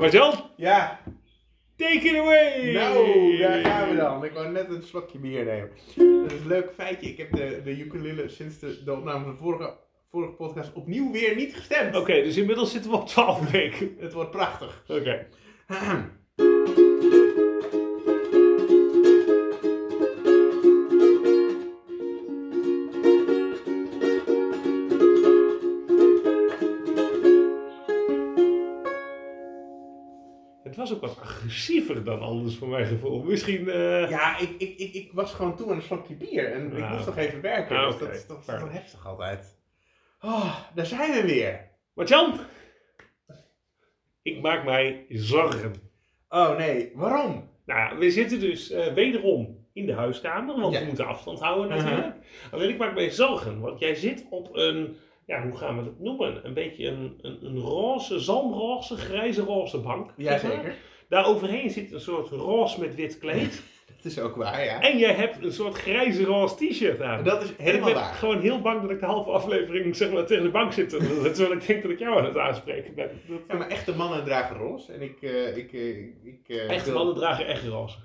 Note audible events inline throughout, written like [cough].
Marjan, Ja, take it away! nou, daar gaan we dan. Ik wou net een slokje bier nemen. Dat is een leuk feitje. Ik heb de, de ukulele sinds de, de opname van de vorige, vorige podcast opnieuw weer niet gestemd. Oké, dus inmiddels zitten we op 12 weken. Het wordt prachtig. Oké. [clears throat] agressiever dan anders voor mijn gevoel. Misschien. eh, Ja, ik, ik, ik, ik was gewoon toe aan een slokje bier. En ik Ja. moest nog even werken. Ah, dus dat, is- dat is wel heftig altijd. Oh, daar zijn we weer. Marjan! Ik maak mij zorgen. Oh nee, waarom? Nou, we zitten dus eh, wederom in de huiskamer, want Ja. we moeten afstand houden natuurlijk. Alleen ik maak mij zorgen, want jij zit op een, ja, hoe gaan we dat noemen? Een beetje een, een, een roze, zalmroze, grijze roze bank. Jazeker. Daar overheen zit een soort roze met wit kleed. [laughs] Dat is ook waar, ja. en jij hebt een soort grijze roze t-shirt aan. Dat is En ik helemaal ben waar. gewoon heel bang dat ik de halve aflevering zeg maar, tegen de bank zit. Terwijl ik denk dat ik jou aan het aanspreken ben. Dat- Ja, maar echte mannen dragen roze. En ik... eh, ik, eh, ik eh, Echte wil- mannen dragen echt roze.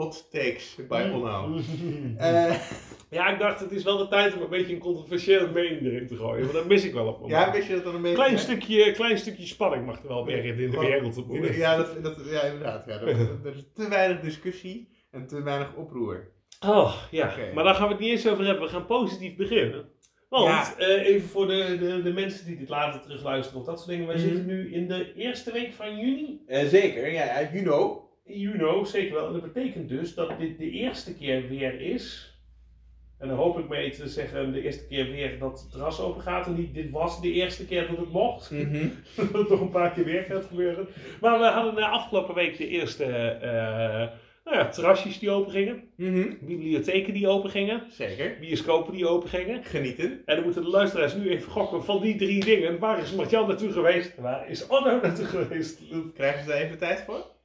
Hot takes bij Mm. Onno. [laughs] Eh, [laughs] Ja, ik dacht het is wel de tijd om een beetje een controversiële mening erin te gooien. Want dat mis ik wel op moment. ja, wist je dat dan een beetje... klein, stukje, klein stukje spanning mag er wel weer in, de Gewoon- wereld op moment. Ja, dat, dat, ja inderdaad. Ja, er, er is te weinig discussie en te weinig oproer. Oh, ja. Maar daar gaan we het niet eens over hebben. We gaan positief beginnen. Want, Ja. eh, even voor de, de, de mensen die dit later terugluisteren of dat soort dingen. Wij Mhm. zitten nu in de eerste week van juni. Eh, zeker, ja, ja, you know. Zeker wel. En dat betekent dus dat dit de eerste keer weer is. En dan hoop ik mee te zeggen, de eerste keer weer dat het terras open gaat. En niet, dit was de eerste keer dat het mocht. [laughs] dat het nog een paar keer weer gaat gebeuren. Maar we hadden de afgelopen week de eerste eh, nou ja, terrasjes die open gingen. Mhm. Bibliotheken die open gingen. Zeker. Bioscopen die open gingen. Genieten. En dan moeten de luisteraars nu even gokken van die drie dingen. Waar is Martjan naartoe geweest? Waar is Onno naartoe geweest? Krijgen ze daar even tijd voor?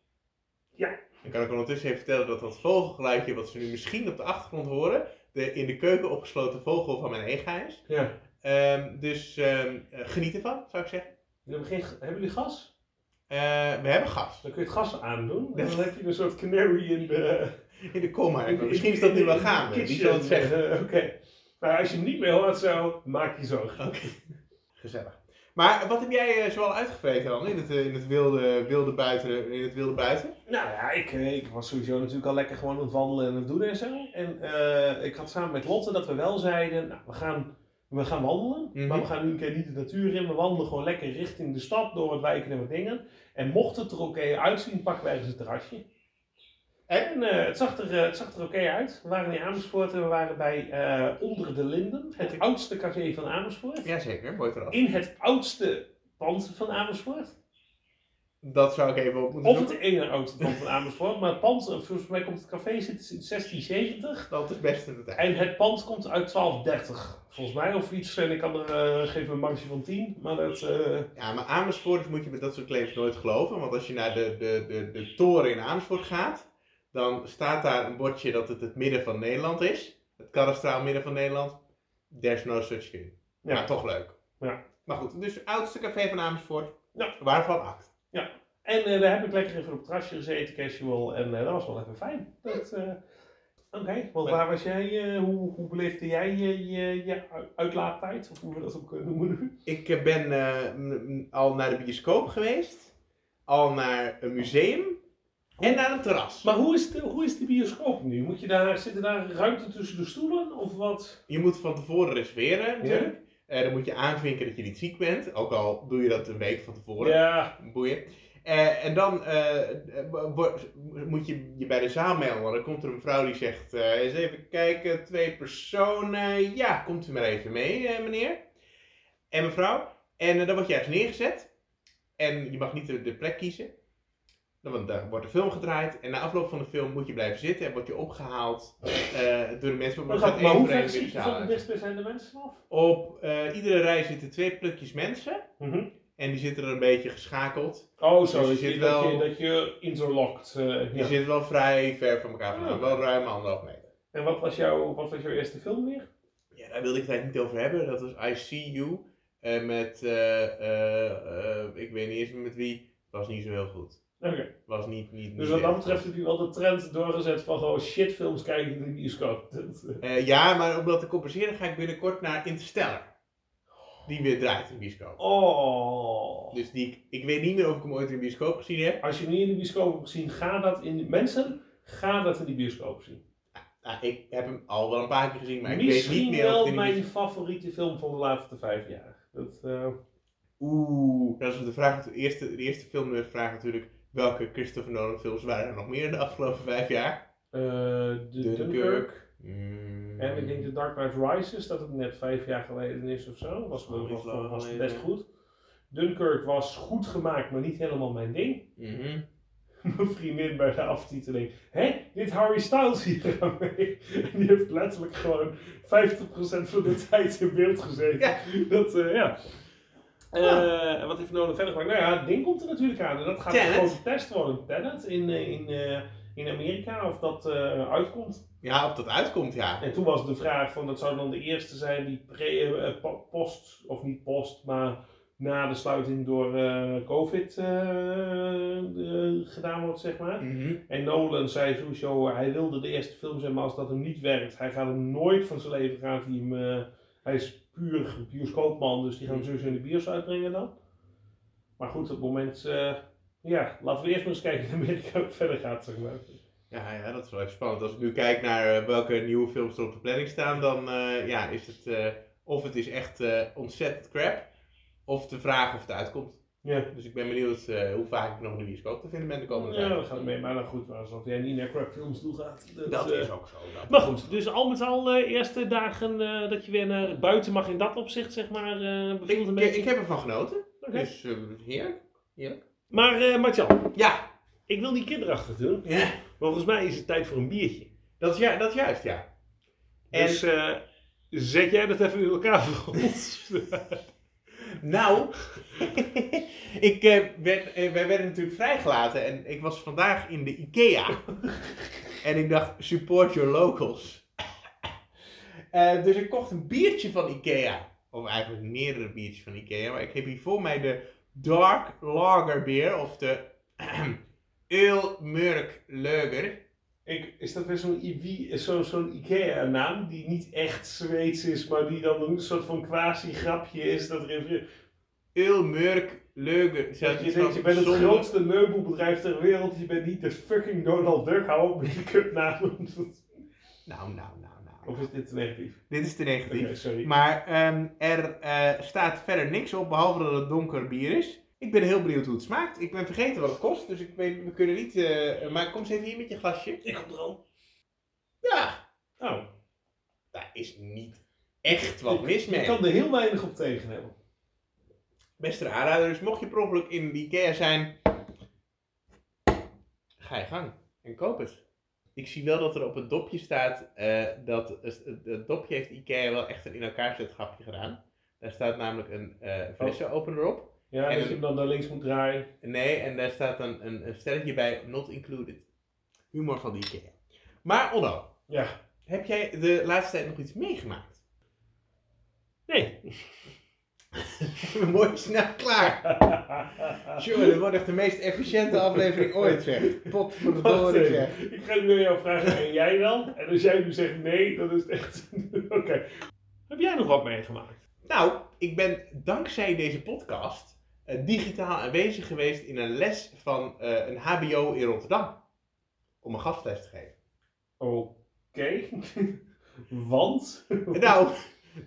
Ja. Ik kan ook ondertussen even vertellen dat dat vogelgeluidje wat ze nu misschien op de achtergrond horen, de in de keuken opgesloten vogel van mijn ega is. Ja. Ehm, dus ehm, eh, geniet ervan, zou ik zeggen. Jullie hebben, geen, hebben jullie gas? Eh, we hebben gas. Dan kun je het gas aandoen. En dan heb je een soort canary in de... In de komma. de- Misschien is dat nu wel gaande. Kitchen. zal het zeggen? Eh, Oké. Maar als je hem niet meer hoort zo, maak je zorgen. Oké. Gezellig. Maar wat heb jij eh, zoal uitgevreten dan in het, eh, in het wilde, wilde buiten? In het wilde buiten? Nou ja, ik, eh, ik was sowieso natuurlijk al lekker gewoon aan het wandelen en het doen en zo. En ik had samen met Lotte dat we wel zeiden, nou, we gaan, we gaan wandelen. Mhm. Maar we gaan nu een keer niet de natuur in. We wandelen gewoon lekker richting de stad, door wat wijken en wat dingen. En mocht het er oké uitzien, pakken wij eens een terrasje. En eh, het zag er, eh, het zag er oké uit. We waren in Amersfoort en we waren bij eh, Onder de Linden, het oudste café van Amersfoort. Jazeker, mooi terras. In het oudste pand van Amersfoort. Dat zou ik even op moeten Of het ene oudste pand van Amersfoort, maar het pand, volgens mij komt het café zit in 1670. Dat is best in de tijd. En het pand komt uit 1230, volgens mij, of iets. En ik kan er eh, geven een marge van 10, maar dat... Ja, maar Amersfoort moet je met dat soort claims nooit geloven. Want als je naar de, de, de, de toren in Amersfoort gaat, dan staat daar een bordje dat het het midden van Nederland is. Het kadastraal midden van Nederland. There's no such thing. Ja. Maar toch leuk. Ja. Maar goed, dus oudste café van Amersfoort. Ja. Waarvan acht. En eh, daar heb ik lekker even op het terrasje gezeten, casual. En eh, dat was wel even fijn. Dat, eh, Oké, want waar was jij? hoe, hoe beleefde jij je, je, je uitlaattijd? Of hoe we dat ook noemen nu? Ik ben al naar de bioscoop geweest. Al naar een museum. En naar een terras. Maar hoe is, de, hoe is de bioscoop nu? Moet je daar, zit er daar ruimte tussen de stoelen? Of wat? Je moet van tevoren reserveren natuurlijk. Eh, dan moet je aanvinken dat je niet ziek bent. Ook al doe je dat een week van tevoren. Ja, Boeien. Eh, en dan eh, moet je je bij de zaal melden. Dan komt er een vrouw die zegt: eh, eens even kijken, twee personen. Ja, komt u maar even mee, meneer. En mevrouw. En dan word je ergens neergezet. En je mag niet de, de plek kiezen. Dan wordt- wordt de film gedraaid. En na afloop van de film moet je blijven zitten. En word je opgehaald eh, door de mensen. maar, gaat maar hoe ver zit de je mensen af? Op eh, iedere rij zitten twee plukjes mensen. Mhm. En die zitten er een beetje geschakeld. Oh, zo. Dus je dat, je, zit dat, wel- je, dat je interlocked. eh, Die ja. zitten wel vrij ver van elkaar vandaan. Ah. Wel ruim anderhalf meter. En wat was, jouw, wat was jouw eerste film weer? Ja, daar wilde ik het eigenlijk niet over hebben. Dat was I See You. met, ik weet niet eens meer met wie. Het was niet zo heel goed. Was niet, niet, niet Dus wat dat betreft heb je wel de trend doorgezet van gewoon shitfilms kijken in de bioscoop. [laughs] Eh, Eh, ja, maar om dat te compenseren ga ik binnenkort naar Interstellar. Die weer draait in de bioscoop. Oh. Dus die, ik- weet niet meer of ik hem ooit in de bioscoop gezien heb. Als je hem niet in de bioscoop hebt gezien, ga dat in de... Mensen, ga dat in de bioscoop zien. Nou, ik heb hem al wel een paar keer gezien, maar ik weet Misschien niet meer of wel mijn bioscoop... favoriete film van de laatste vijf jaar. Dat, eh, Oeh, dat is de vraag. De eerste, de eerste film de vraag natuurlijk. Welke Christopher Nolan films waren er nog meer in de afgelopen vijf jaar? eh, de Dunkirk. Dunkirk. Mm. En ik denk The Dark Knight Rises, dat het net vijf jaar geleden is of zo. Was, Oh, was, best goed. Dunkirk was goed gemaakt, maar niet helemaal mijn ding. Mhm. [laughs] Mijn vriendin bij de aftiteling. Hé, dit Harry Styles hier [laughs] aan mee. En die heeft letterlijk gewoon 50% van de [laughs] tijd in beeld gezeten. Ja. Dat, eh, ja. Eh, en wat heeft Nolan verder gemaakt? Nou ja, het ding komt er natuurlijk aan. En dat gaat een grote test worden. Tenet in, eh, in, eh, in Amerika, of dat uitkomt. Ja, of dat uitkomt, ja. En toen was de vraag van, dat zou dan de eerste zijn die pre, po- post, of niet post, maar na de sluiting door COVID gedaan wordt, zeg maar. Mhm. En Nolan zei sowieso, hij wilde de eerste film zijn, maar als dat hem niet werkt, hij gaat hem nooit van zijn leven gaan. Hij, hem, hij is puur bioscoopman, dus die gaan sowieso in de bios uitbrengen dan. Maar goed, op het moment, eh, ja, laten we eerst maar eens kijken in Amerika hoe het verder gaat, zeg maar. Ja, ja, dat is wel even spannend. Als ik nu kijk naar eh, welke nieuwe films er op de planning staan, dan eh, ja, is het of het is echt ontzettend crap, of de vraag of het uitkomt. Ja. Dus ik ben benieuwd eh, hoe vaak ik nog in de bioscoop te vinden ben de komende Ja, tijd. we gaan mee, maar dan goed, maar alsof jij niet naar crapfilms toe gaat. Dat eh, is ook zo. dat Maar goed, dus al met al eh, eerste dagen dat je weer naar buiten mag in dat opzicht, zeg maar, het een Ik, beetje. ik heb ervan genoten. Oké. Dus heerlijk. heerlijk. Maar Martjan, Ja. ik wil niet kinderachtig doen, ja, maar volgens mij is het tijd voor een biertje. dat is, ja, dat is juist, ja. En- Dus zet jij dat even in elkaar voor ons. [laughs] Nou, [laughs] ik, eh, eh, wij werden natuurlijk vrijgelaten en ik was vandaag in de IKEA. [laughs] en ik dacht, support your locals. Eh, dus ik kocht een biertje van IKEA. Of eigenlijk meerdere biertjes van IKEA. Maar ik heb hier voor mij de Dark Lager beer. Of de [clears throat] Ale Murk Lager. Ik, is dat weer zo'n zo, zo'n IKEA-naam die niet echt Zweeds is, maar die dan een soort van quasi-grapje is? Dat er even, Ale Murk Lager. dat je denkt, je bent het grootste meubelbedrijf ter wereld, je bent niet de fucking Donald Duck, hou op met die kutnaam. Nou, nou, nou, nou. Of is dit te negatief? Dit is te negatief. Sorry. Maar ehm, er eh, staat verder niks op, behalve dat het donker bier is. Ik ben heel benieuwd hoe het smaakt. Ik ben vergeten wat het kost, dus ik weet, we kunnen niet... eh, maar kom eens even hier met je glasje. Ik kom er al. Ja, Oh. daar is niet echt wat mis mee. Je kan er heel weinig op tegen hebben. Beste aanrader, dus mocht je per ongeluk in de Ikea zijn, ga je gang en koop het. Ik zie wel dat er op het dopje staat, eh, dat het, het- het dopje heeft Ikea wel echt een in elkaar zet grapje gedaan. Daar staat namelijk een eh flessenopener op. Ja, En dat een- je hem dan naar links moet draaien. Nee, en daar staat dan een, een stelletje bij, not included. Humor van de Ikea. Maar Onno, Ja. heb jij de laatste tijd nog iets meegemaakt? Nee. [laughs] Mooi snel klaar. [laughs] Jongen, dit wordt echt de meest efficiënte aflevering ooit, zeg. Potverdorie, zeg. Ik ga nu aan jou vragen, en jij dan? En als jij nu zegt nee, dan is het echt... [laughs] Oké. Heb jij nog wat meegemaakt? Nou, ik ben dankzij deze podcast digitaal aanwezig geweest in een les van eh, een HBO in Rotterdam. Om een gastles te geven. Oké. [laughs] Want? Nou,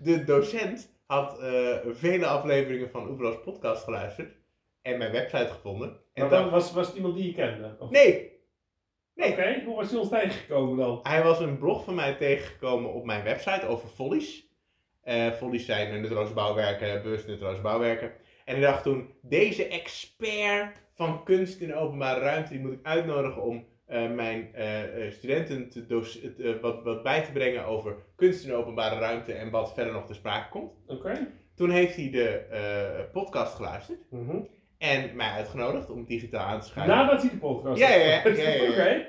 de docent had eh, vele afleveringen van Oeverloos podcast geluisterd en mijn website gevonden. En dan was, was het iemand die je kende? Of- nee, nee. Oké, hoe was hij ons tegengekomen dan? Hij was een blog van mij tegengekomen op mijn website over follies. Eh follies zijn nutteloze bouwwerken, bewust nutteloze bouwwerken. En ik dacht toen, deze expert van kunst in de openbare ruimte, die moet ik uitnodigen om eh, mijn eh, studenten te wat, wat bij te brengen over kunst in de openbare ruimte en wat verder nog te sprake komt. Oké. Toen heeft hij de podcast geluisterd Mhm. en mij uitgenodigd om digitaal aan te schuiven. Nadat hij de podcast Ja, had ja, ja,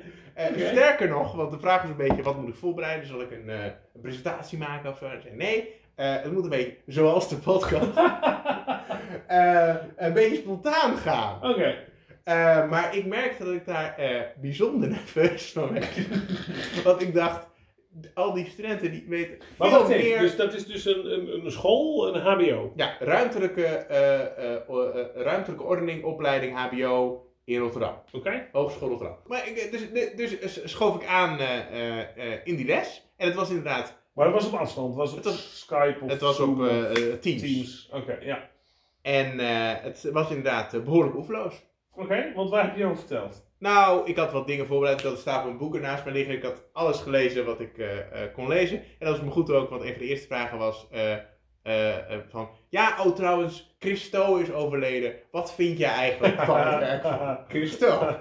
ja. Sterker nog, want de vraag was een beetje, wat moet ik voorbereiden? Zal ik een, een presentatie maken of zo? Ik zei, nee, het moet een beetje zoals de podcast. [laughs] eh, een beetje spontaan gaan. Oké. Eh, maar ik merkte dat ik daar eh, bijzonder [laughs] nerveus van werd. Want ik dacht, al die studenten die weten Maar veel even, meer... dus dat is dus een, een, een school, een hbo? Ja, ruimtelijke, ruimtelijke ordening, opleiding HBO in Rotterdam. Oké? Hogeschool Rotterdam. Maar ik, dus, dus schoof ik aan in die les. En het was inderdaad, Maar het was op afstand, was het Het op Skype of het was Zoom op Teams. Teams? Oké, ja. En eh, het was inderdaad eh, behoorlijk oefenloos. Oké, want waar heb je over verteld? Nou, ik had wat dingen voorbereid. Ik had een stapel boeken naast me liggen. Ik had alles gelezen wat ik eh, kon lezen. En dat was me goed ook, want een van de eerste vragen was van... Ja, oh trouwens, Christo is overleden. Wat vind jij eigenlijk van het werk van [laughs] Christo?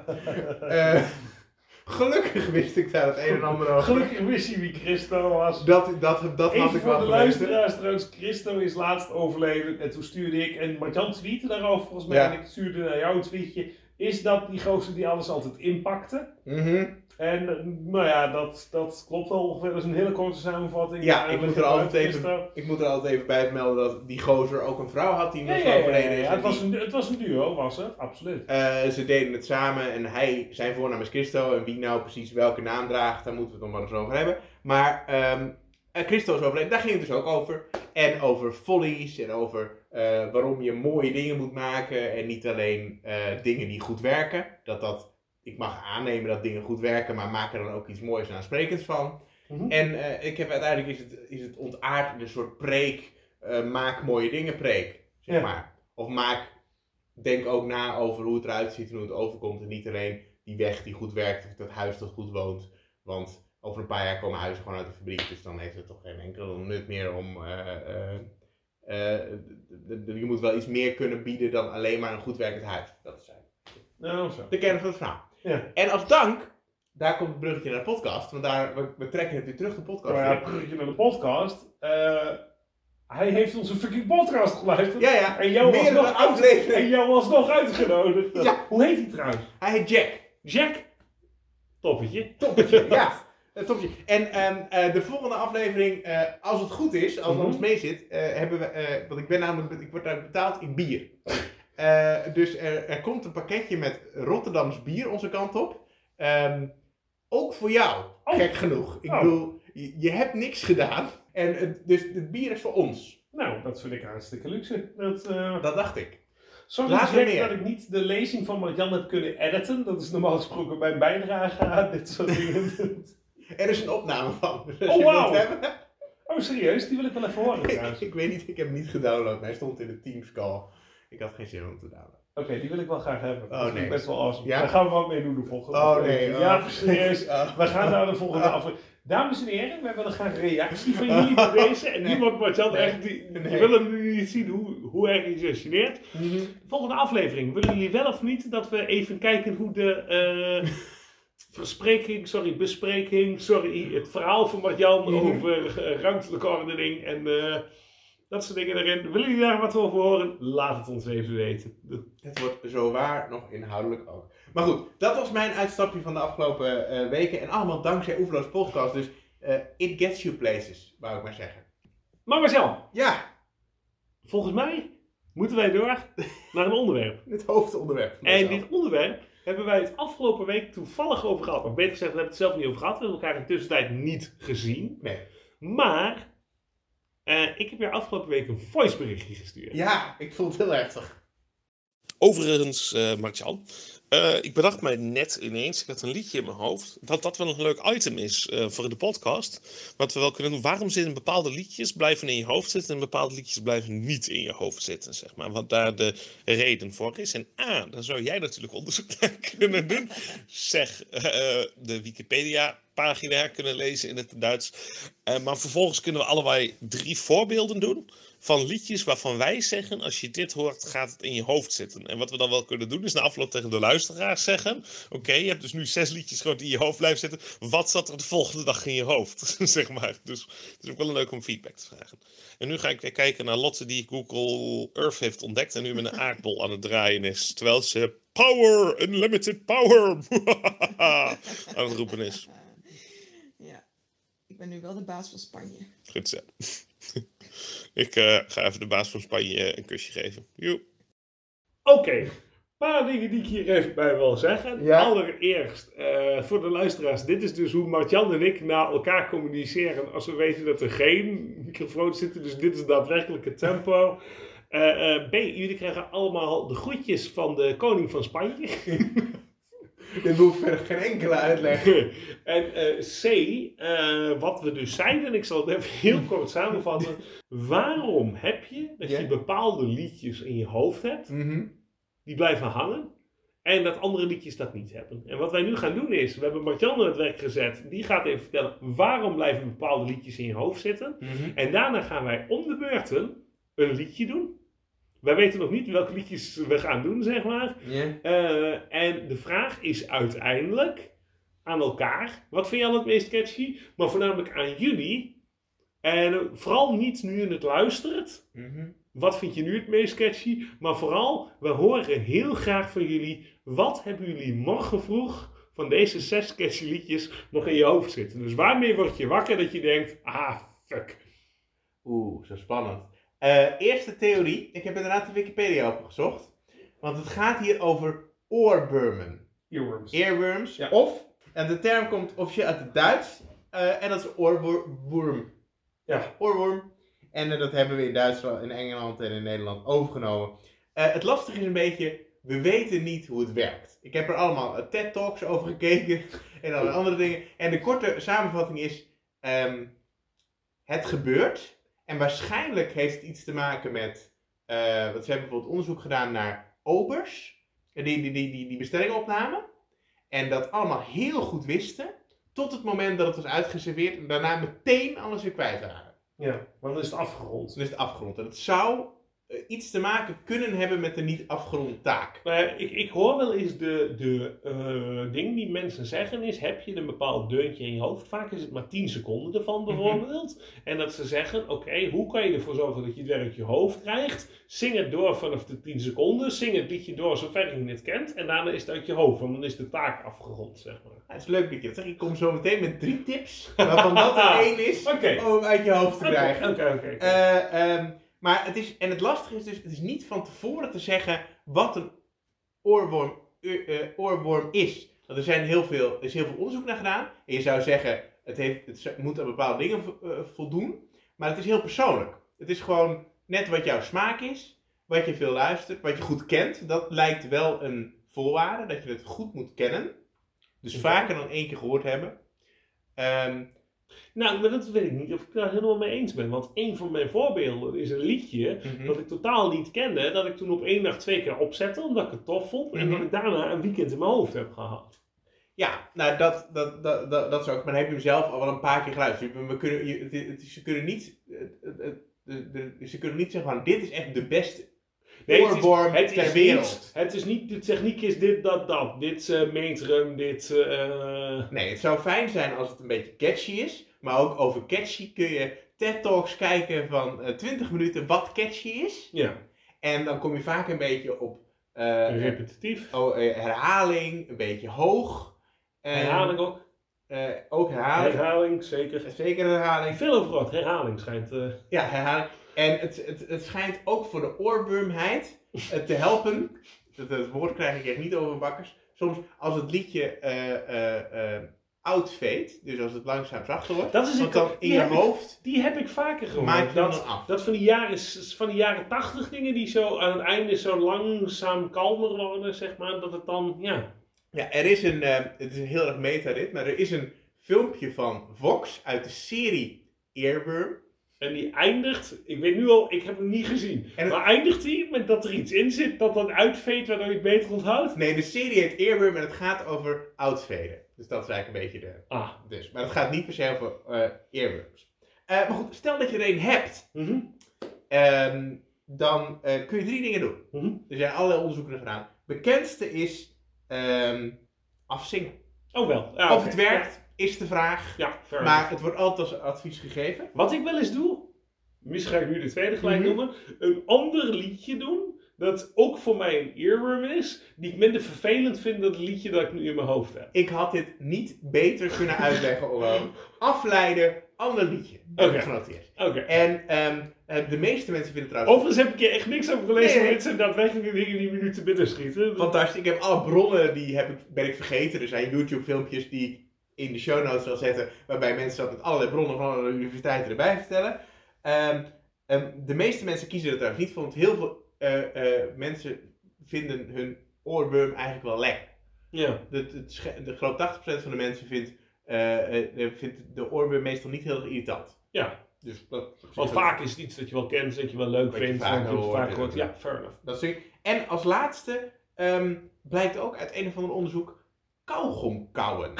Gelukkig wist ik daar het een en ander over. Gelukkig wist je wie Christo was. Dat, dat, dat had ik voor wel de gelezen. luisteraars trouwens, Christo is laatst overleden en toen stuurde ik, en Marjan tweette daarover volgens mij, Ja. en ik stuurde naar jou een tweetje, is dat die gozer die alles altijd inpakte. Mhm. En eh, nou ja, dat, dat klopt wel ongeveer, dat is een hele korte samenvatting. Ja, Maar ik moet er altijd even-. Ik moet er altijd even bij melden dat die gozer ook een vrouw had die Ja, nog ja, ja, overleden ja, is. ja, En het, was een, het was een duo, was het, absoluut. Eh, ze deden het samen en hij, zijn voornaam is Christo. En wie nou precies welke naam draagt, daar moeten we het nog maar eens over hebben. Maar ehm eh, Christo is overleden, daar ging het dus ook over. En over follies en over eh, waarom je mooie dingen moet maken. En niet alleen eh, dingen die goed werken. Dat dat, ik mag aannemen dat dingen goed werken, maar maak er dan ook iets moois en aansprekends van. Mhm. En eh, ik heb uiteindelijk is het, is het ontaard in een soort preek, eh, maak mooie dingen preek, zeg Ja. maar. Of maak, denk ook na over hoe het eruit ziet en hoe het overkomt. En niet alleen die weg die goed werkt, of dat huis dat goed woont. Want over een paar jaar komen huizen gewoon uit de fabriek, dus dan heeft het toch geen enkel nut meer om... eh, je moet wel iets meer kunnen bieden dan alleen maar een goed werkend huis. Dat is eigenlijk Nou, zo. de kern van het verhaal. Ja. En als dank, daar komt het bruggetje naar de podcast, want daar, we, we trekken het weer terug de podcast Nou ja, in. bruggetje naar de podcast. Eh, hij heeft onze fucking podcast geluisterd. Ja, ja. En jou was nog afleveringen. En jou was nog uitgenodigd. Ja. Hoe heet hij trouwens? Hij heet Jack. Jack? Toppetje. Toppetje, [laughs] ja. Een toppetje. En ehm, eh, de volgende aflevering, eh, als het goed is, als het ons mee zit, eh, hebben we, eh, want ik ben namelijk, ik word daar betaald in bier. Eh, dus er, er komt een pakketje met Rotterdams bier onze kant op. Ehm, ook voor jou, Oh. gek genoeg. Ik Oh. bedoel, je, je hebt niks gedaan. En het, dus het bier is voor ons. Nou, dat vind ik hartstikke luxe. Dat, eh, Dat dacht ik. Sorry dat ik niet de lezing van Marjan heb kunnen editen. Dat is normaal gesproken mijn bijdrage aan dit soort dingen. [laughs] Er is een opname van. Dus Oh, wauw. Oh, serieus? Die wil ik wel even horen [laughs] ik, ik weet niet, ik heb hem niet gedownload. Hij stond in de Teams call. Ik had geen zin om te downloaden. Oké, die wil ik wel graag hebben. Oh, dat vind ik nee. best wel awesome. Ja? Daar gaan we wat mee doen de volgende Oh nee. Ja, oh. serieus. Oh. We gaan naar de volgende Ah. aflevering. Dames en heren, wij willen graag reactie van jullie bij deze. En Nee. niemand Marjan Nee. echt, die, die Nee. willen nu niet zien hoe, hoe erg je is gegeneerd. Mhm. De volgende aflevering, willen jullie wel of niet dat we even kijken hoe de eh, verspreking, sorry, bespreking, sorry, het verhaal van Marjan Mhm. over eh, ruimtelijke ordening en eh, dat soort dingen erin. Willen jullie daar wat over horen? Laat het ons even weten. Het wordt zo waar nog inhoudelijk ook. Maar goed, dat was mijn uitstapje van de afgelopen eh, weken. En allemaal dankzij Oeverloos Podcast. Dus eh, it gets you places, wou ik maar zeggen. Maar Marjan, Ja, volgens mij moeten wij door naar een onderwerp. [laughs] het hoofdonderwerp. En dit onderwerp hebben wij het afgelopen week toevallig over gehad. Of beter gezegd, we hebben het zelf niet over gehad. We hebben elkaar in de tussentijd niet gezien. Nee. Maar eh, ik heb je afgelopen week een voiceberichtje gestuurd. Ja, ik voel het heel heftig. Overigens, eh Martjan, eh, ik bedacht mij net ineens, ik had een liedje in mijn hoofd, dat dat wel een leuk item is eh, voor de podcast. Wat we wel kunnen doen, waarom zitten bepaalde liedjes blijven in je hoofd zitten en bepaalde liedjes blijven niet in je hoofd zitten, zeg maar. Wat daar de reden voor is. En A, dan zou jij natuurlijk onderzoek [laughs] naar kunnen doen. Zeg, eh, de Wikipedia pagina kunnen lezen in het Duits. Eh, maar vervolgens kunnen we allebei drie voorbeelden doen van liedjes waarvan wij zeggen, als je dit hoort, gaat het in je hoofd zitten. En wat we dan wel kunnen doen, is na afloop tegen de luisteraars zeggen, oké, je hebt dus nu zes liedjes gewoon die in je hoofd blijven zitten, wat zat er de volgende dag in je hoofd, [laughs] zeg maar. Dus het is ook wel leuk om feedback te vragen. En nu ga ik weer kijken naar Lotte die Google Earth heeft ontdekt en nu met een [laughs] aardbol aan het draaien is, terwijl ze power, unlimited power, [laughs] aan het roepen is. Ben nu wel de baas van Spanje. Goed zo. [laughs] Ik eh, ga even de baas van Spanje een kusje geven. Joep. Oké, een paar dingen die ik hier even bij wil zeggen. Ja. Allereerst, eh, voor de luisteraars, dit is dus hoe Martjan en ik naar elkaar communiceren als we weten dat er geen microfoons zitten. Dus dit is het daadwerkelijke tempo. Eh, eh, B, jullie krijgen allemaal de groetjes van de koning van Spanje. [laughs] Dit hoeft verder geen enkele uitleg. [laughs] en eh, C, eh, wat we dus zeiden, en ik zal het even [laughs] heel kort samenvatten. Waarom heb je dat je bepaalde liedjes in je hoofd hebt, Mhm. die blijven hangen, en dat andere liedjes dat niet hebben? En wat wij nu gaan doen is, we hebben Martjan aan het werk gezet, die gaat even vertellen waarom blijven bepaalde liedjes in je hoofd zitten. Mhm. En daarna gaan wij om de beurten een liedje doen. Wij weten nog niet welke liedjes we gaan doen, zeg maar. Eh, en de vraag is uiteindelijk aan elkaar. Wat vind al het meest catchy? Maar voornamelijk aan jullie. En vooral niet nu je het luistert. Mhm. Wat vind je nu het meest catchy? Maar vooral, we horen heel graag van jullie. Wat hebben jullie morgen vroeg van deze zes catchy liedjes nog in je hoofd zitten? Dus waarmee word je wakker dat je denkt, ah, fuck. Oeh, zo spannend. Eh, eerste theorie. Ik heb inderdaad de Wikipedia opgezocht. Want het gaat hier over oorwormen. Earworms. Earworms. Ja. Of, en de term komt officieel uit het Duits. eh, en dat is oorworm. Ja. Oorworm. En eh, dat hebben we in Duitsland, in Engeland en in Nederland overgenomen. Het lastige is een beetje, we weten niet hoe het werkt. Ik heb er allemaal TED-talks over gekeken [laughs] en allerlei andere dingen. En de korte samenvatting is, ehm, het gebeurt. En waarschijnlijk heeft het iets te maken met, eh want ze hebben bijvoorbeeld onderzoek gedaan naar obers. eh, Die, die, die, die, die bestellingen opnamen. En dat allemaal heel goed wisten. Tot het moment dat het was uitgeserveerd. En daarna meteen alles weer kwijt waren. Ja, want dan is het afgerond. Dan is het afgerond. En het zou iets te maken kunnen hebben met de niet afgeronde taak. Maar Nou ik, ik hoor wel eens de, de eh, ding die mensen zeggen is, heb je een bepaald deuntje in je hoofd? Vaak is het maar 10 seconden ervan bijvoorbeeld. En dat ze zeggen, oké, hoe kan je ervoor zorgen dat je het uit je hoofd krijgt? Zing het door vanaf de 10 seconden. Zing het liedje door zover je het kent. En daarna is het uit je hoofd, want dan is de taak afgerond, zeg maar. Ja, het is leuk dat je dat zegt. Ik kom zo meteen met drie tips. Waarvan dat er [laughs] één is Oké. om uit je hoofd te krijgen. oké, oké. Eh, ehm, maar het is, en het lastige is dus, het is niet van tevoren te zeggen wat een oorworm, eh, oorworm is. Want er zijn heel veel, er is heel veel onderzoek naar gedaan. En je zou zeggen, het, heeft, het moet aan bepaalde dingen eh, voldoen. Maar het is heel persoonlijk. Het is gewoon net wat jouw smaak is, wat je veel luistert, wat je goed kent. Dat lijkt wel een voorwaarde, dat je het goed moet kennen. Dus vaker dan één keer gehoord hebben. Ehm, Nou, maar dat weet ik niet of ik daar helemaal mee eens ben. Want een van mijn voorbeelden is een liedje dat ik totaal niet kende. Dat ik toen op één dag twee keer opzette, omdat ik het tof vond. En Mhm. dat ik daarna een weekend in mijn hoofd heb gehad. Ja, nou dat, dat, dat, dat, dat is ook. Maar dan heb je hem zelf al wel een paar keer geluisterd. We kunnen, je, het, het- ze kunnen niet, het, ze kunnen niet zeggen van dit is echt de beste Nee, het is- oorworm het ter is wereld. Niet, het is niet, de techniek is dit, dat, dat. Dit eh metrum, dit... eh, Nee, het zou fijn zijn als het een beetje catchy is. Maar ook over catchy kun je TED-talks kijken van eh 20 minuten wat catchy is. ja, En dan kom je vaak een beetje op eh, repetitief. oh, eh, herhaling, een beetje hoog. En, Herhaling ook. eh, ook herhaling. Herhaling, zeker. Zeker herhaling. Veel over wat. Herhaling schijnt... eh, Ja, herhaling. En het, het, het schijnt ook voor de oorwormheid eh, te helpen. Dat, dat woord krijg ik echt niet over bakkers. Soms als het liedje eh eh outfade, dus als het langzaam zachter wordt, dat is want dan in je ik- hoofd Die heb ik vaker gehoord. dat, dan af. dat van die jaren, van die jaren 80 dingen die zo aan het einde zo langzaam kalmer worden, zeg maar. Dat het dan, ja. Ja, er is een, eh, het is een heel erg meta dit, maar er is een filmpje van Vox uit de serie Earworm. En die eindigt, ik weet nu al, ik heb hem niet gezien. En maar eindigt die met dat er iets in zit dat dan uitveet waardoor je het beter onthoudt? Nee, de serie heet Earworm en het gaat over outfaden. Dus dat is eigenlijk een beetje de... Ah. Dus, maar het gaat niet per se over earworms. Eh, maar goed, stel dat je er een hebt. Ehm, dan eh, kun je drie dingen doen. Mhm. Er zijn allerlei onderzoeken naar gedaan. Bekendste is ehm, afzingen. Oh wel. Of het werkt, is de vraag. Ja, fair Maar enough. het wordt altijd als advies gegeven. Wat ik wel eens doe, misschien ga ik nu de tweede gelijk Mhm. noemen, een ander liedje doen. Dat ook voor mij een earworm is, die ik minder vervelend vind dan het liedje dat ik nu in mijn hoofd heb. Ik had dit niet beter kunnen uitleggen. Afleiden ander liedje. Oké. genoteerd. Oké. En eh, de meeste mensen vinden het trouwens Overigens heb ik hier echt niks over gelezen, Nee. zijn daadwerkelijk dingen die minuten binnen schieten. fantastisch. Ik heb alle bronnen, die heb ik, ben ik vergeten. Er zijn YouTube filmpjes die in de show notes zal zetten, waarbij mensen dat met allerlei bronnen van alle universiteiten erbij vertellen. Ehm, ehm, de meeste mensen kiezen er trouwens niet voor, want heel veel eh, eh, mensen vinden hun oorworm eigenlijk wel lekker. Ja. De, het sche- de groot 80% van de mensen vindt, eh, vindt de oorworm meestal niet heel erg irritant. Ja. Dus dat, Want vaak is het iets dat je wel kent, dat je wel leuk vindt, wat je hoort, vaak hoort. Ja, fair enough. Dat stuk. En als laatste ehm, blijkt ook uit een of ander onderzoek kauwgom kauwen.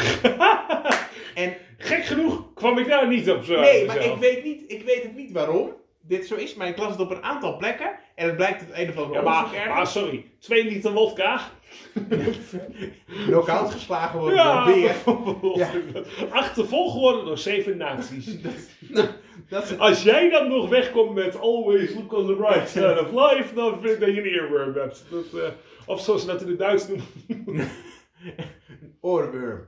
[laughs] en Gek genoeg kwam ik daar niet op zo. nee, maar ik weet, niet, ik weet het niet waarom dit zo is, maar ik las het op een aantal plekken en het blijkt uit een of ander Ja, onderzoek maar, sorry, 2 liter wodka. [laughs] Knock-out geslagen worden Ja, door een beer. Ja. Achtervolgd geworden door zeven naties. [laughs] Nou, dat is Als jij dan nog wegkomt met always look on the right side of life, dan vind ik dat je een earworm hebt. Dat, eh, of zoals ze dat in het Duits noemen. Oorworm.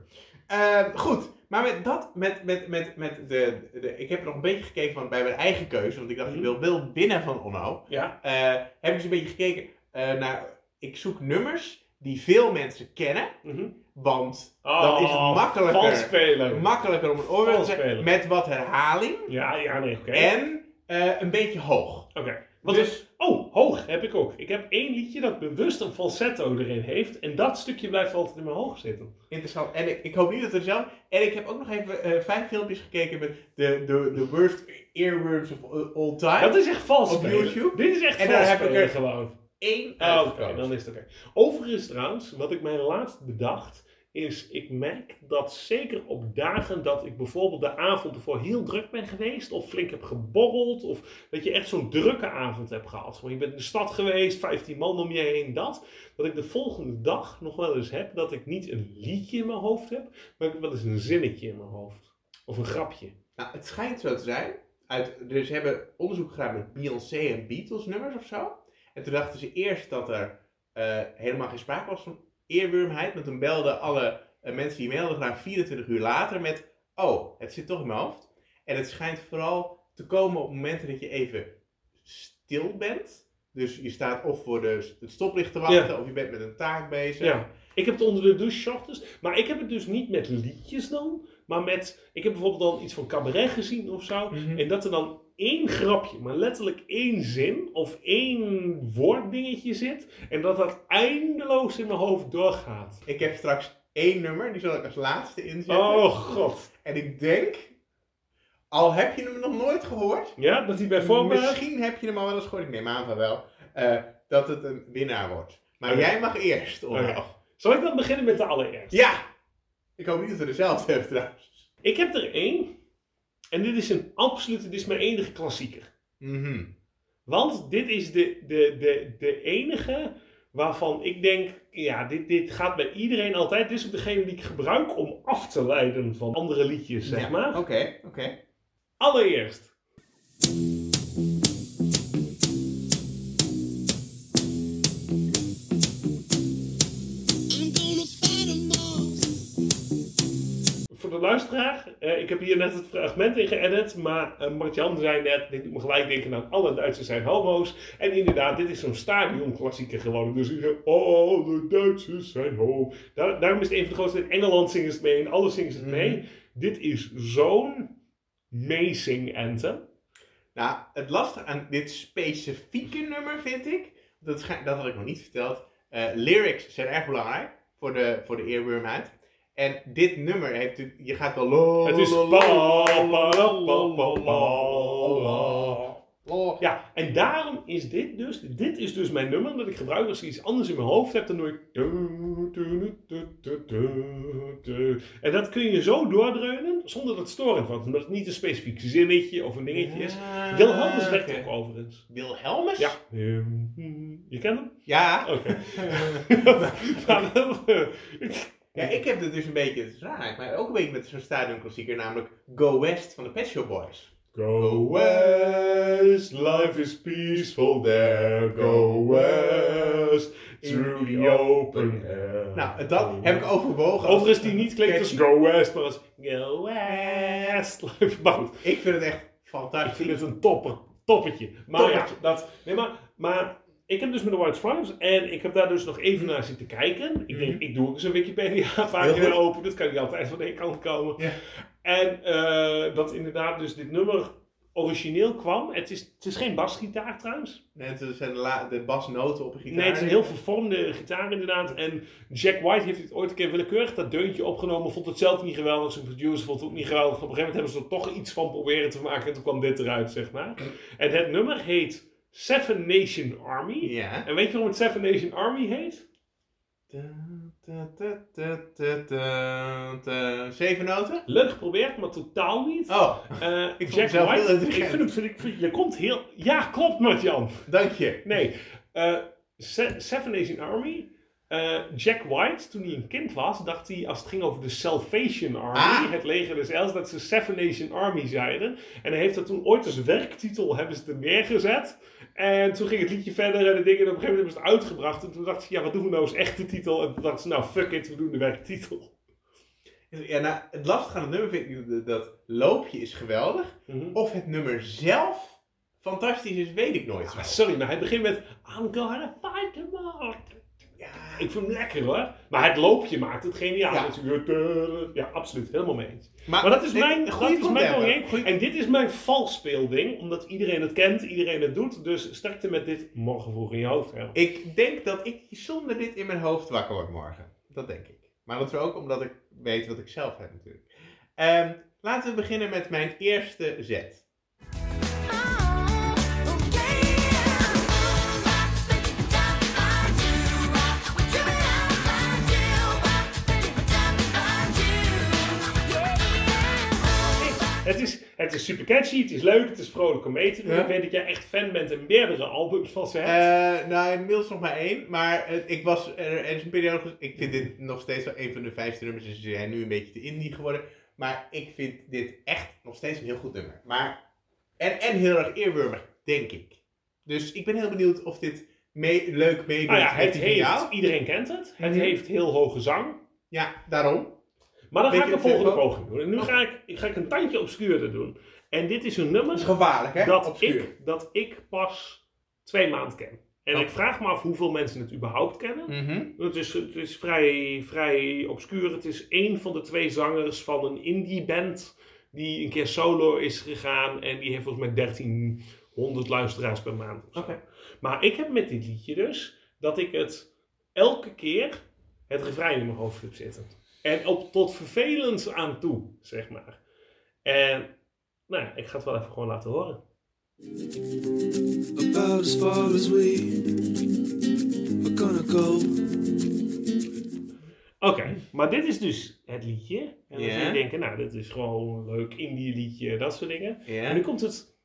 Ehm, goed, maar met dat, met, met, met, met de, de, ik heb er nog een beetje gekeken van bij mijn eigen keuze, want ik dacht, ik Mhm. wil wel winnen van Onno. Ja. Eh, heb ik eens een beetje gekeken eh, naar, ik zoek nummers die veel mensen kennen, Mhm. want dan is het Oh, makkelijker, makkelijker om een oorworm te zeggen, met wat herhaling Ja, ja, nee, oké. en eh, een beetje hoog. Oké. Wat Dus- is... Oh, hoog heb ik ook. Ik heb één liedje dat bewust een falsetto erin heeft. En dat stukje blijft altijd in mijn hoog zitten. Interessant. En ik, ik hoop niet dat er zelf. En ik heb ook nog even eh, vijf filmpjes gekeken met de, de, de worst earworms of all time. Dat is echt vals Op spelen. YouTube? Dit is echt En vals daar heb ik er- gewoon. Eén Ah, Oké, dan is het oké. Overigens trouwens, wat ik mij laatst bedacht, is ik merk dat zeker op dagen dat ik bijvoorbeeld de avond ervoor heel druk ben geweest, of flink heb geborreld, of dat je echt zo'n drukke avond hebt gehad. Gewoon, je bent in de stad geweest, 15 man om je heen, dat. Dat ik de volgende dag nog wel eens heb dat ik niet een liedje in mijn hoofd heb, maar ik heb wel eens een zinnetje in mijn hoofd. Of een grapje. Nou, het schijnt zo te zijn. Uit, dus hebben onderzoek gedaan met Beyoncé en Beatles nummers of zo. En toen dachten ze eerst dat er eh, helemaal geen sprake was van earwormheid. Maar toen belden alle eh, mensen die mailden graag 24 uur later met... Oh, het zit toch in mijn hoofd. En het schijnt vooral te komen op momenten dat je even stil bent. Dus je staat of voor de, het stoplicht te wachten, of je bent met een taak bezig. Ja. Ik heb het onder de douche ochtends, maar ik heb het dus niet met liedjes dan, maar met, ik heb bijvoorbeeld dan iets van cabaret gezien of zo, Mhm. en dat er dan één grapje, maar letterlijk één zin of één woorddingetje zit, en dat dat eindeloos in mijn hoofd doorgaat. Ik heb straks één nummer, die zal ik als laatste inzetten. Oh god. En ik denk, al heb je hem nog nooit gehoord, Ja, dat hij bij voorbaat... misschien heb je hem al wel eens gehoord, ik neem aan van wel, eh, dat het een winnaar wordt. Maar Oké. jij mag eerst, Onno. Oké. Zal ik dan beginnen met de allereerste? Ja! Ik hoop niet dat we dezelfde hebben trouwens. Ik heb er één, en dit is een absolute, dit is mijn enige klassieker. Mhm. Want dit is de, de, de, de enige waarvan ik denk, ja, dit, dit gaat bij iedereen altijd. Dit is ook degene die ik gebruik om af te leiden van andere liedjes, zeg Ja, maar. Oké, oké. Allereerst. Voor de luisteraar, eh, ik heb hier net het fragment in geëdit, maar eh Martjan zei net, dit doet me gelijk denken aan alle Duitsers zijn homo's. En inderdaad, dit is zo'n stadionklassieker geworden. Dus iedereen, alle Duitsers zijn homo. Daar, daarom is het een van de grootste, in Engeland zingen ze het mee, in alle zingen ze het mee. Mhm. Dit is zo'n meezing anthem. Nou, het lastige aan dit specifieke nummer vind ik, dat, dat had ik nog niet verteld, eh, lyrics zijn erg belangrijk voor de, voor de earwormheid. En dit nummer heeft, natuurlijk- je gaat wel lo, Het is. Ja, en daarom is dit dus, dit is dus mijn nummer dat ik gebruik als ik iets anders in mijn hoofd heb, dan doe ik. En dat kun je zo doordreunen zonder dat het storend wordt, omdat het niet een specifiek zinnetje of een dingetje is. Ah, Wilhelmus werkt oké. ook overigens. Wilhelmus? Ja. Je kent hem? Ja. Oké. [laughs] [laughs] [laughs] Eh, Ja, ik heb het dus een beetje, het is raar, maar ook een beetje met zo'n stadionklassieker, namelijk Go West van de Pet Shop Boys. Go west, life is peaceful there. Go west, through the open air. Nou, dat heb ik overwogen. Overigens die niet klinkt als. Go West, maar als Go West. Maar goed, Ik vind het echt ik fantastisch. vind het een topper, toppertje. Maar ja, dat, nee, maar, maar ik heb dus met de White Stripes en ik heb daar dus nog even naar zitten kijken. Ik denk, Mhm. ik doe ook eens een Wikipedia [laughs] Heel pagina goed. open, dat kan niet altijd van één kant komen. Ja. En eh, dat inderdaad dus dit nummer origineel kwam. Het is, het is geen basgitaar trouwens. Nee, het zijn de, basnoten op een gitaar. Nee, het is een heel vervormde gitaar inderdaad. En Jack White heeft dit ooit een keer willekeurig dat deuntje opgenomen. Vond het zelf niet geweldig. Zijn producer vond het ook niet geweldig. Op een gegeven moment hebben ze er toch iets van proberen te maken. En toen kwam dit eruit, zeg maar. En het nummer heet Seven Nation Army. Ja. En weet je waarom het Seven Nation Army heet? Zeven noten? Leuk geprobeerd, maar totaal niet. Oh, Eh, [laughs] Ik Jack White, ik vind het, vind ik, vind- je komt heel... Ja, klopt Martjan. dank je. Nee, Se- Seven Nation Army. Eh, Jack White, toen hij een kind was, dacht hij als het ging over de Salvation Army, Ah. het leger des Els, dat ze Seven Nation Army zeiden. En hij heeft dat toen ooit als werktitel hebben ze er neergezet. En toen ging het liedje verder en de dingen, en op een gegeven moment hebben ze het uitgebracht. En toen dacht ze, ja, wat doen we nou als echte titel? En toen dachten ze, nou, fuck it, we doen de werktitel. Ja, nou, het lastige aan het nummer vind ik dat- dat loopje is geweldig. Mhm. Of het nummer zelf fantastisch is, weet ik nooit. Ah, sorry, maar hij begint met I'm gonna fight them all. Ik vind hem lekker hoor. Maar het loopje maakt het geniaal. Ja. Ja, absoluut. Helemaal mee eens. maar, Maar dat is mijn, dat is mijn En dit is mijn valsspeelding. Omdat iedereen het kent, iedereen het doet. Dus sterkte met dit morgen vroeg in je hoofd. Ik denk dat ik zonder dit in mijn hoofd wakker word morgen. Dat denk ik. Maar dat is ook omdat ik weet wat ik zelf heb natuurlijk. Ehm, laten we beginnen met mijn eerste zet. Het, is, het is super catchy, het is leuk, het is vrolijk om mee te doen. Ja. Ik weet dat jij echt fan bent en meerdere albums van ze hebt. Eh, nou, inmiddels nog maar één. Maar ik was, er, er is een periode. Ik vind dit nog steeds wel een van de vijfste nummers. Dus ze zijn nu een beetje te indie geworden. Maar ik vind dit echt nog steeds een heel goed nummer. Maar, en, en heel erg eerwurmig, denk ik. Dus ik ben heel benieuwd of dit mee, leuk meedoet nou ja, het heeft, iedereen kent het. Het Mhm. heeft heel hoge zang. Ja, daarom. Maar dan ga ik een volgende poging doen. En nu ga ik, ga ik een tandje obscuurder doen. En dit is een nummer Dat is gevaarlijk, hè? dat Obscuur. ik, dat ik pas twee maanden ken. En Oh. ik vraag me af hoeveel mensen het überhaupt kennen. Mhm. Het is, het is vrij, vrij obscuur. Het is één van de twee zangers van een indie band die een keer solo is gegaan. En die heeft volgens mij 1300 luisteraars per maand. Oké. Maar ik heb met dit liedje dus dat ik het elke keer het refrein in mijn hoofd heb zitten. En op tot vervelend aan toe, zeg maar. En nou ja, ik ga het wel even gewoon laten horen. About as far as we are gonna go. Oké, maar dit is dus het liedje. En dan zul je denken, nou, dit is gewoon een leuk indie liedje, dat soort dingen. En nu komt het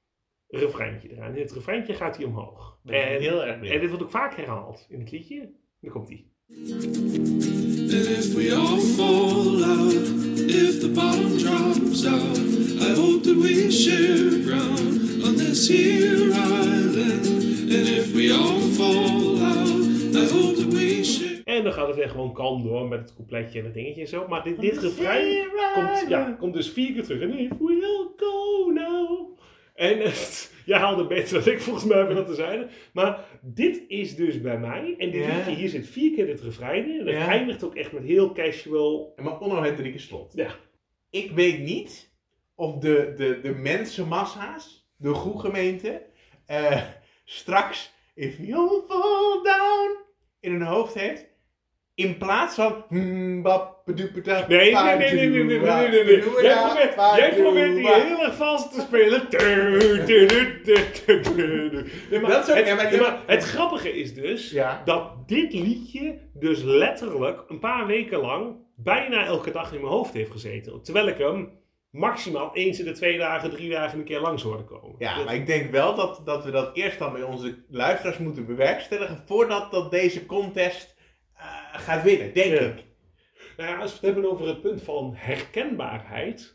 refreintje eraan. In het refreintje gaat hij omhoog. En, heel erg en dit wordt ook vaak herhaald in het liedje. Nu komt hij. And if we all fall out, if the bottom drops out, I hope that we share ground on this here island. And if we all fall out, I hope that we share. En dan gaat het weer gewoon kalm door met het coupletje en het dingetje en zo. Maar dit, dit refrein komt, ja, komt dus vier keer terug. En if we all go now. En het, jij haalde beter dan ik volgens mij dat te zijn. Maar dit is dus bij mij. En dit liedje, hier zit vier keer dit refrein in. En het Ja. eindigt ook echt met heel casual. Maar Onno heeft drie keer slot. Ja. Ik weet niet of de, de, de mensenmassa's, de groegemeente, eh straks If you fall down in hun hoofd heeft. In plaats van. Hmm, nee, nee, nee, nee, nee, nee, nee, nee. Jij probeert, jij probeert die heel erg vals te spelen. Het grappige is dus dat dit liedje dus letterlijk een paar weken lang bijna elke dag in mijn hoofd heeft gezeten. Terwijl ik hem maximaal eens in de twee dagen, drie dagen een keer langs hoorde komen. Ja, maar ik denk wel dat, dat we dat eerst dan bij onze luisteraars moeten bewerkstelligen voordat dat deze contest gaat winnen, denk Ja. ik. Nou ja, als we het hebben over het punt van herkenbaarheid.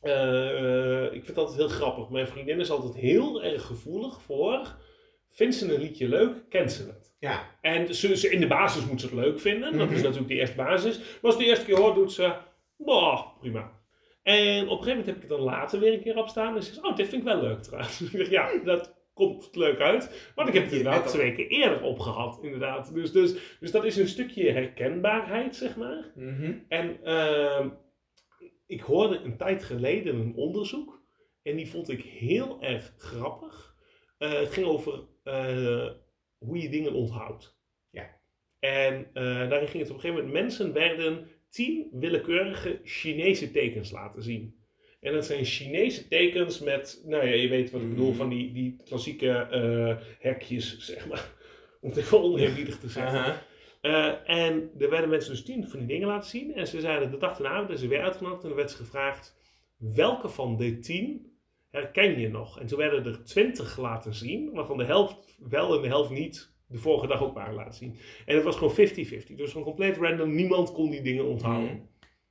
eh, ik vind het altijd heel grappig. Mijn vriendin is altijd heel erg gevoelig voor. Vindt ze een liedje leuk, kent ze het. Ja. En ze, ze- in de basis moet ze het leuk vinden. Dat is Mhm. natuurlijk de eerste basis. Maar als ze de eerste keer hoort, doet ze. Bah, prima. En op een gegeven moment heb ik het dan later weer een keer op staan. En ze zegt, oh, dit vind ik wel leuk trouwens. [laughs] Ik zeg, ja, dat komt leuk uit. Want ik heb het inderdaad twee keer eerder opgehad, inderdaad. Dus, dus, dus dat is een stukje herkenbaarheid, zeg maar. Mhm. En ehm, ik hoorde een tijd geleden een onderzoek. En die vond ik heel erg grappig. Eh, het ging over eh, hoe je dingen onthoudt. Ja. En eh, daarin ging het op een gegeven moment. Mensen werden tien willekeurige Chinese tekens laten zien. En dat zijn Chinese tekens met, nou ja, je weet wat ik bedoel, Mhm. van die, die klassieke eh, hekjes, zeg maar. [laughs] Om het even oneerbiedig te zeggen. Eh, en er werden mensen dus tien van die dingen laten zien. En ze zeiden de dag erna, werden ze weer uitgenodigd. En er werd ze gevraagd, welke van de tien herken je nog? En toen werden er twintig laten zien, waarvan de helft wel en de helft niet de vorige dag ook waren laten zien. En het was gewoon 50-50. Dus gewoon compleet random. Niemand kon die dingen onthouden. Mhm.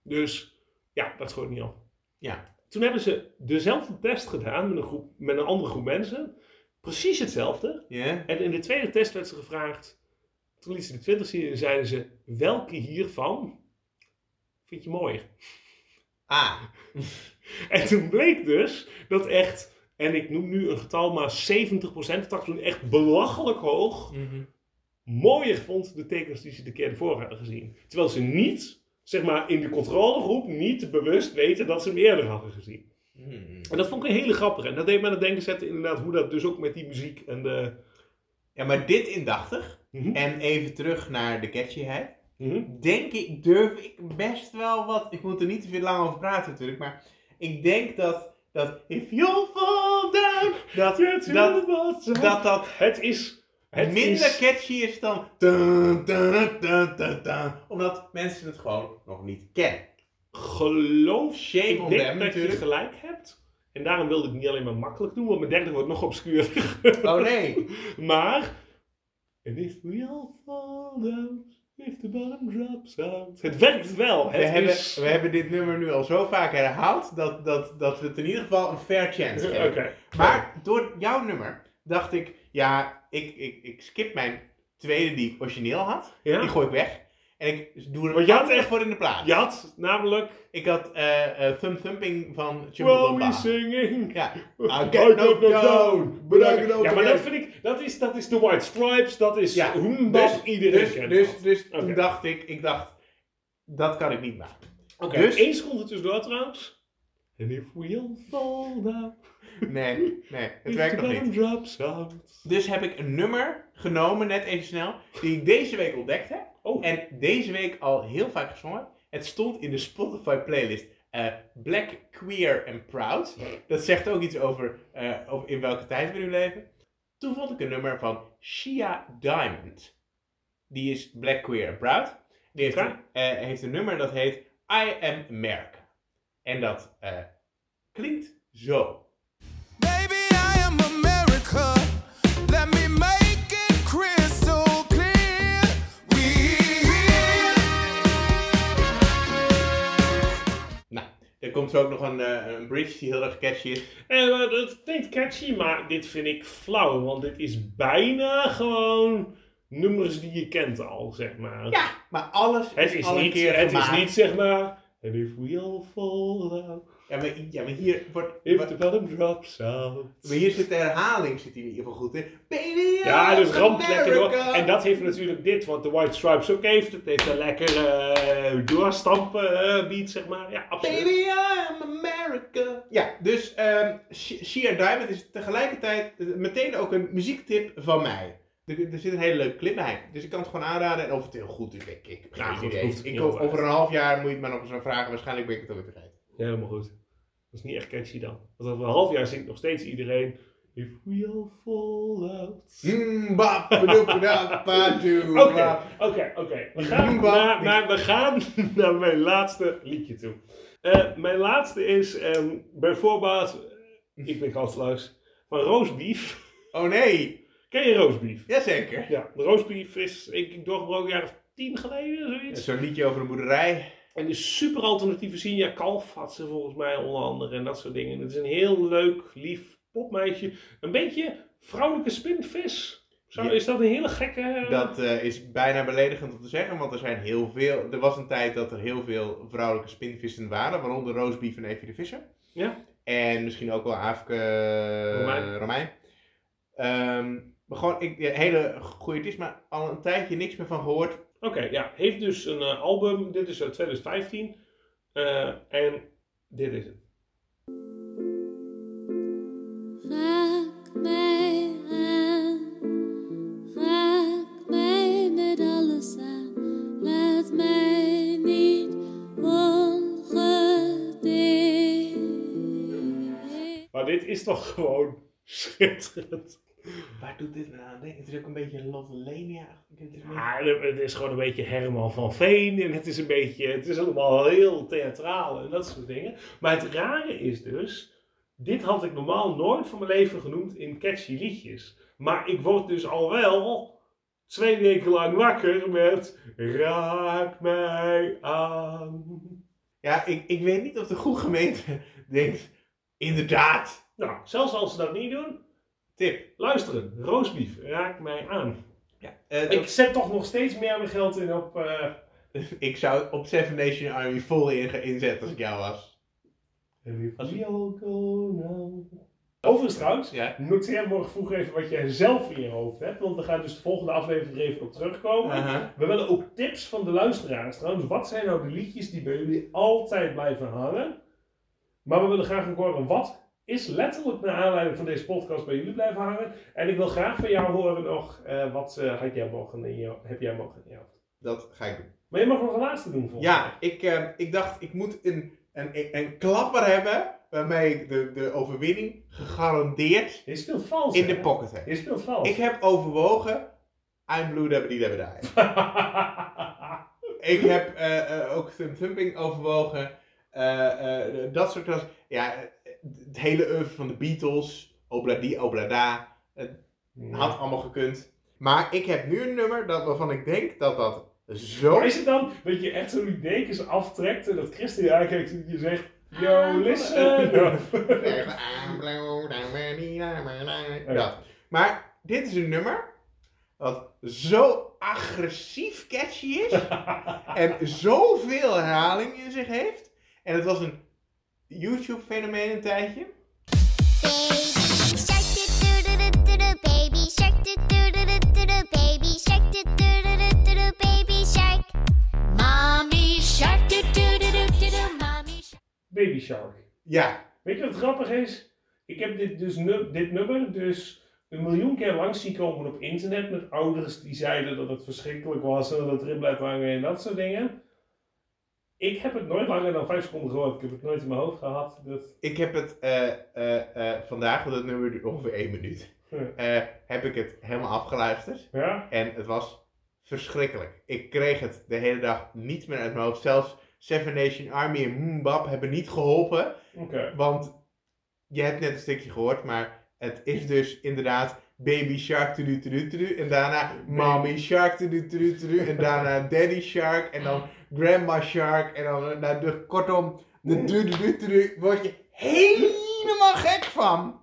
Dus ja, dat schoot niet op. Ja. Toen hebben ze dezelfde test gedaan met een, groep, met een andere groep mensen. Precies hetzelfde. En in de tweede test werd ze gevraagd. Toen liet ze de 20 zien en zeiden ze: welke hiervan vind je mooier? Ah. [laughs] En toen bleek dus dat echt, en ik noem nu een getal, maar 70%, dat toen echt belachelijk hoog, Mhm. mooier vond de tekens die ze de keer ervoor hadden gezien. Terwijl ze niet, zeg maar in de controlegroep, niet bewust weten dat ze hem eerder hadden gezien. Mhm. En dat vond ik een hele grappige. En dat deed me aan het denken zetten inderdaad hoe dat dus ook met die muziek en de... Ja, maar dit indachtig. Mhm. En even terug naar de catchyheid. Mhm. Denk ik, durf ik best wel wat. Ik moet er niet te veel lang over praten natuurlijk. Maar ik denk dat. Dat if you fall down. Dat dat, dat, dat, dat Het is... Het minder is, catchy is dan. dun, dun, dun, dun, dun, omdat mensen het gewoon nog niet kennen. geloof Shame ik on denk them dat natuurlijk. je gelijk hebt. En daarom wilde ik het niet alleen maar makkelijk doen, want mijn derde wordt nog obscuurder. Oh nee. [laughs] maar... And if we all fall down, if the bottom drops out. Het werkt wel. We hebben, we hebben dit nummer nu al zo vaak herhaald. Dat, dat, dat we het in ieder geval een fair chance [laughs] geven. Maar door jouw nummer dacht ik, ja, ik, ik, ik skip mijn tweede die ik origineel had. Ja? Die gooi ik weg. En ik doe er Want je had echt- voor in de plaats. Je had namelijk... Ik had eh, Thumb Thumping van Well, Chumbawamba. singing. Ja. [laughs] I get knocked down, but I knocked Ja, maar dat vind ik... Dat is, dat is de White Stripes. Dat is Ja, Dus, iedereen dus, kent. dus, dus toen dacht ik, ik dacht, dat kan ik niet maken. Oké, dus- één seconde tussendoor trouwens. And if we all fall down... Nee, nee, het werkt nog niet. Dus heb ik een nummer genomen, net even snel, die ik deze week ontdekt heb. Oh. En deze week al heel vaak gezongen. Het stond in de Spotify playlist eh, Black, Queer and Proud. Dat zegt ook iets over, eh, over in welke tijd we nu leven. Toen vond ik een nummer van Shia Diamond. Die is Black, Queer and Proud. Die heeft, een, eh, heeft een nummer dat heet I Am America. En dat eh, klinkt zo. Er komt zo ook nog een, eh, een bridge die heel erg catchy is. Maar dat klinkt catchy, maar dit vind ik flauw. Want dit is bijna gewoon nummers die je kent al, zeg maar. Ja, maar alles Het is, is, al een niet, keer het gemaakt. is niet, zeg maar... And if we all fall down, Ja, maar, ja, maar hier wordt... maar, the bottom drops out. maar hier zit de herhaling zit hier in ieder geval goed in. Baby, Ja, dus ramt lekker door. En dat heeft natuurlijk dit, wat de White Stripes ook heeft. Het heeft een lekkere eh, doorstampen eh, beat, zeg maar. Ja, absoluut. Baby, I'm America. Ja, dus ehm Sh- Shia Diamond is tegelijkertijd meteen ook een muziektip van mij. Er, er zit een hele leuke clip bij. Dus ik kan het gewoon aanraden. En of het heel goed is, ik, ik Ja, goed, Ik, over een half jaar moet je het maar nog eens aan vragen. Waarschijnlijk ben ik het alweer vergeten. Ja, helemaal goed. Dat is niet echt catchy dan. Want over een half jaar zingt nog steeds iedereen... If we all fall out. Oké, oké, oké. We gaan naar, naar- we gaan [laughs] naar mijn laatste liedje toe. Eh, mijn laatste is ehm bij voorbaat, eh, ik ben kansloos, van roastbeef. Oh nee, Ken je roastbeef? jazeker. Ja, de roastbeef is ik doorgebroken jaar of tien geleden, zoiets. Zo'n liedje over een boerderij. En de super alternatieve zien, ja, Kalf had ze volgens mij onder andere en dat soort dingen. Het is een heel leuk, lief popmeisje. Een beetje vrouwelijke spinvis. Zo, Ja. Is dat een hele gekke... Dat eh, is bijna beledigend om te zeggen, want er zijn heel veel. Er was een tijd dat er heel veel vrouwelijke spinvissen waren, waaronder Roosbief en Evie de Visser. Ja. En misschien ook wel Aafke eh, Romein. Romein. Ehm, maar gewoon, ik, ja, hele goede is, maar al een tijdje niks meer van gehoord. Oké, ja. Heeft dus een eh, album. Dit is uit 2015. Eh, en dit is het. Raak mij aan, raak mij met alles aan, laat mij niet. Maar dit is toch gewoon [laughs] schitterend. Doet dit me aan denken? Het is ook een beetje Lotte Lenia. Het is meer- Ja, het is gewoon een beetje Herman van Veen. En het is een beetje, het is allemaal heel theatraal en dat soort dingen. Maar het rare is dus, dit had ik normaal nooit van mijn leven genoemd in catchy liedjes. Maar ik word dus al wel twee weken lang wakker met Raak mij aan. Ja, ik, ik weet niet of de goede gemeente denkt, inderdaad, Nou, zelfs als ze dat niet doen, tip. luisteren. Roosbief, raak mij aan. Ja, eh, Ik zet toch nog steeds meer mijn geld in op... eh, ik zou op Seven Nation Army vol in, inzetten als ik jou was. Als Overigens trouwens, Ja. noteer morgen vroeg even wat jij zelf in je hoofd hebt. Want we gaan dus de volgende aflevering er even op terugkomen. We willen ook tips van de luisteraars trouwens. Wat zijn nou de liedjes die bij jullie altijd blijven hangen? Maar we willen graag ook horen wat is letterlijk naar aanleiding van deze podcast bij jullie blijven hangen. En ik wil graag van jou horen nog eh, wat eh, had jij mogen in je, heb jij mogen in je hoofd. Dat ga ik doen. Maar je mag nog een laatste doen volgens Ja, ik, eh, ik dacht, ik moet een, een, een klapper hebben waarmee ik de, de overwinning gegarandeerd. Je speelt vals. in hè? de pocket heb. Je speelt vals. Ik heb overwogen, I'm blue, dabba die, dabba die. Ik heb eh, eh, ook Thumb Thumping overwogen. eh, eh, dat soort Ja, eh, het hele oeuvre van de Beatles. Obladi, oblada. Had allemaal gekund. Maar ik heb nu een nummer dat, waarvan ik denk dat dat zo... Maar is het dan dat je echt zo'n dekens aftrekt en dat aankijkt en je zegt, yo, Ah. listen. [laughs] Dat. Maar dit is een nummer dat zo agressief catchy is [laughs] en zoveel herhaling in zich heeft. En het was een YouTube fenomeen een tijdje. Baby Shark. Ja, Weet je wat grappig is? Ik heb dit, dus nu, dit nummer dus een miljoen keer langs zien komen op internet met ouders die zeiden dat het verschrikkelijk was en dat het erin blijft hangen en dat soort dingen. Ik heb het nooit langer dan 5 seconden gehoord. Ik heb het nooit in mijn hoofd gehad. Dat... ik heb het eh, eh, eh, vandaag, want het nummer duurt ongeveer één minuut, Ja. heb ik het helemaal afgeluisterd. Ja? En het was verschrikkelijk. Ik kreeg het de hele dag niet meer uit mijn hoofd. Zelfs Seven Nation Army en Mbap hebben niet geholpen. Want je hebt net een stukje gehoord, maar het is dus inderdaad Baby Shark tudu tudu tudu. En daarna Mommy Shark tudu tudu tudu. En daarna Daddy Shark. En dan Grandma Shark. En dan nou, de, kortom, de du du du tudu. Word je helemaal gek van.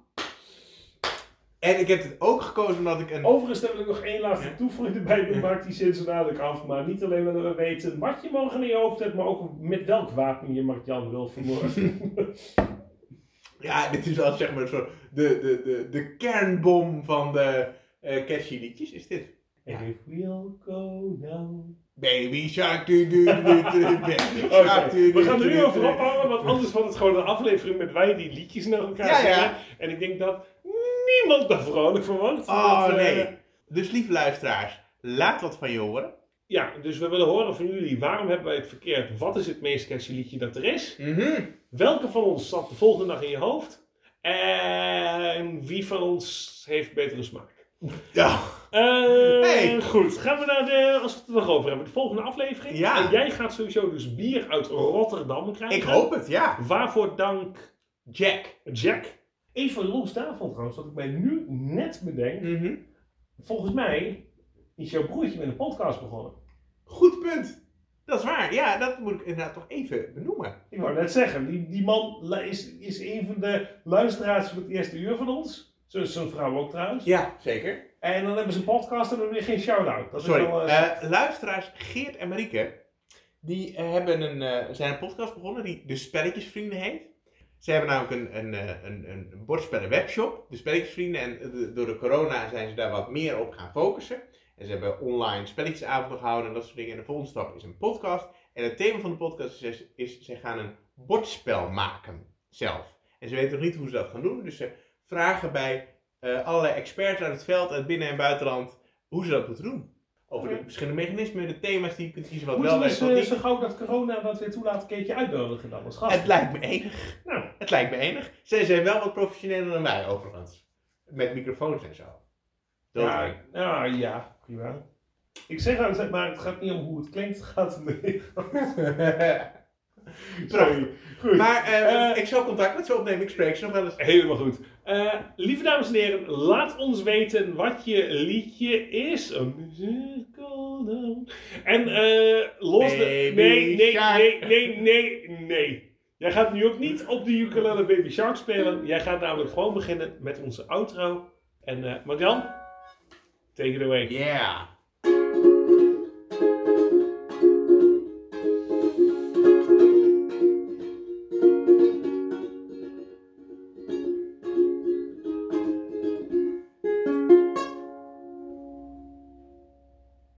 En ik heb het ook gekozen omdat ik een... Overigens wil ik nog één laatste toevoeging erbij doen. Maak die zin zo dadelijk af. Maar niet alleen willen we weten wat je morgen in je hoofd hebt, maar ook met welk wapen je Mark-Jan wil vermoorden. [laughs] Ja, dit is al zeg maar zo de, de, de, de kernbom van de eh catchy liedjes, is dit. And if all go now. Baby Shark, du du du du we gaan er nu over ophouden, want anders wordt het gewoon een aflevering met wij die liedjes naar elkaar Ja. En ik denk dat niemand daar vrolijk van wordt. Oh eh, nee. Dus lieve luisteraars, laat wat van je horen. ja, dus we willen horen van jullie, waarom hebben wij het verkeerd? Wat is het meest catchy liedje dat er is? Mhm. Welke van ons zat de volgende dag in je hoofd? En wie van ons heeft betere smaak? Ja. Hey. Goed, gaan we naar de, als we het er nog over hebben, de volgende aflevering. Ja. En jij gaat sowieso dus bier uit Rotterdam krijgen. Ik hoop het, ja. Waarvoor dank Jack. Jack. Even los daarvan trouwens, wat ik mij nu net bedenk. Mhm. Volgens mij is jouw broertje met een podcast begonnen. Goed punt. Dat is waar. Ja, dat moet ik inderdaad toch even benoemen. Ik wou net zeggen, die, die man is, is een van de luisteraars van het eerste uur van ons. Zijn vrouw ook trouwens. Ja, zeker. En dan hebben ze een podcast en dan weer geen shout-out. Dat is Sorry. wel, eh, Eh, luisteraars Geert en Marieke, die eh, hebben een, zijn een podcast begonnen die De Spelletjesvrienden heet. Ze hebben namelijk een, een, een, een bordspellen webshop, De Spelletjesvrienden. En de- door de corona zijn ze daar wat meer op gaan focussen. En ze hebben online spelletjesavonden gehouden en dat soort dingen. En de volgende stap is een podcast. En het thema van de podcast is, is ze gaan een bordspel maken zelf. En ze weten nog niet hoe ze dat gaan doen. Dus ze vragen bij eh, allerlei experts uit het veld, uit binnen- en buitenland, hoe ze dat moeten doen. Over de verschillende mechanismen, de thema's die je kunt kiezen, wat Moeten wel we werkt, eens, wat eh, niet. zo gauw dat corona dat weer toelaat een keertje uitnodigen dan als gast? Het lijkt me enig. Nou, Het lijkt me enig. Zij zijn wel wat professioneler dan wij, overigens. Met microfoons en zo. Dat ja, ja, ja, prima. Ik zeg aan het maar het gaat niet om hoe het klinkt, het gaat om de [laughs] Sorry. Goed. Maar eh, Eh, ik zal contact met ze opnemen. Ik spreek ze nog wel eens. Helemaal goed. Eh, lieve dames en heren, laat ons weten wat je liedje is. En eh los de... Nee, nee, nee, nee, nee, nee. Jij gaat nu ook niet op de ukulele Baby Shark spelen. Jij gaat namelijk gewoon beginnen met onze outro. En eh Marjan, take it away. Yeah.